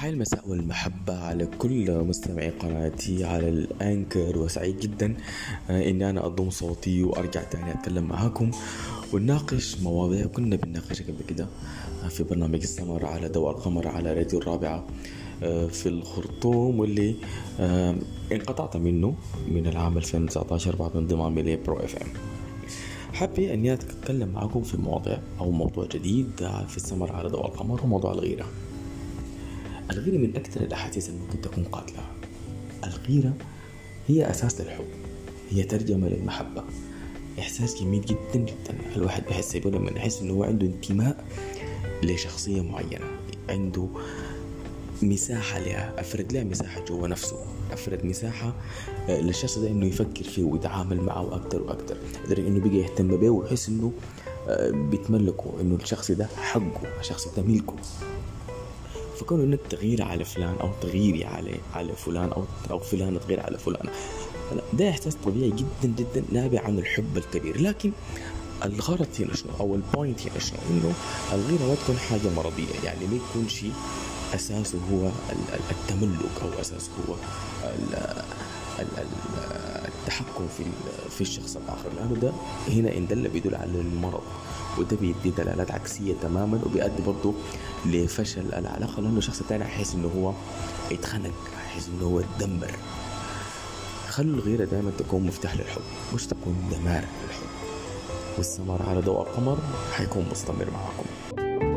تحية المساء والمحبة على كل مستمعي قناتي على الأنكر وسعيد جدا آه، إني أنا أضم صوتي وأرجع تاني أتكلم معاكم ونناقش مواضيع كنا بنناقشها قبل كده آه، في برنامج السمر على ضوء القمر على راديو الرابعة آه، في الخرطوم واللي انقطعت منه من العام 2019 بعد انضمامي لبرو إف إم. حابة إني أتكلم معاكم في مواضيع أو موضوع جديد في السمر على ضوء القمر وموضوع الغيرة. الغيرة من أكثر الأحاسيس اللي ممكن تكون قاتلة. الغيرة هي أساس للحب هي ترجمة للمحبة. إحساس جميل جدا جدا. الواحد بيحس به لما يحس إنه هو عنده انتماء لشخصية معينة عنده مساحة لها أفرد لها مساحة جوا نفسه أفرد مساحة آه، للشخص ده إنه يفكر فيه ويتعامل معه أكتر وأكتر. لدرجة إنه بيجي يهتم به ويحس إنه آه، بيتملكه إنه الشخص ده حقه الشخص ده ملكه. فكون انك تغير على فلان أو تغيري على على فلان أو أو فلان تغير على فلان. ده إحساس طبيعي جدا جدا نابع عن الحب الكبير. لكن الغرض هنا شنو؟ أو البوينت هنا شنو؟ إنه الغيرة ما تكون حاجة مرضية. يعني ما يكون شيء أساسه هو التملك أو أساسه هو التحكم في في الشخص الآخر. لأنه ده هنا إن دل بيدل على المرض. وده بيدي دلالات عكسية تماما وبيؤدي برضه لفشل العلاقة لأنه الشخص الثاني حيحس إنه هو اتخنق حيحس إنه هو اتدمر. خلوا الغيرة دائما تكون مفتاح للحب مش تكون دمار للحب. والسمر على ضوء القمر حيكون مستمر معكم.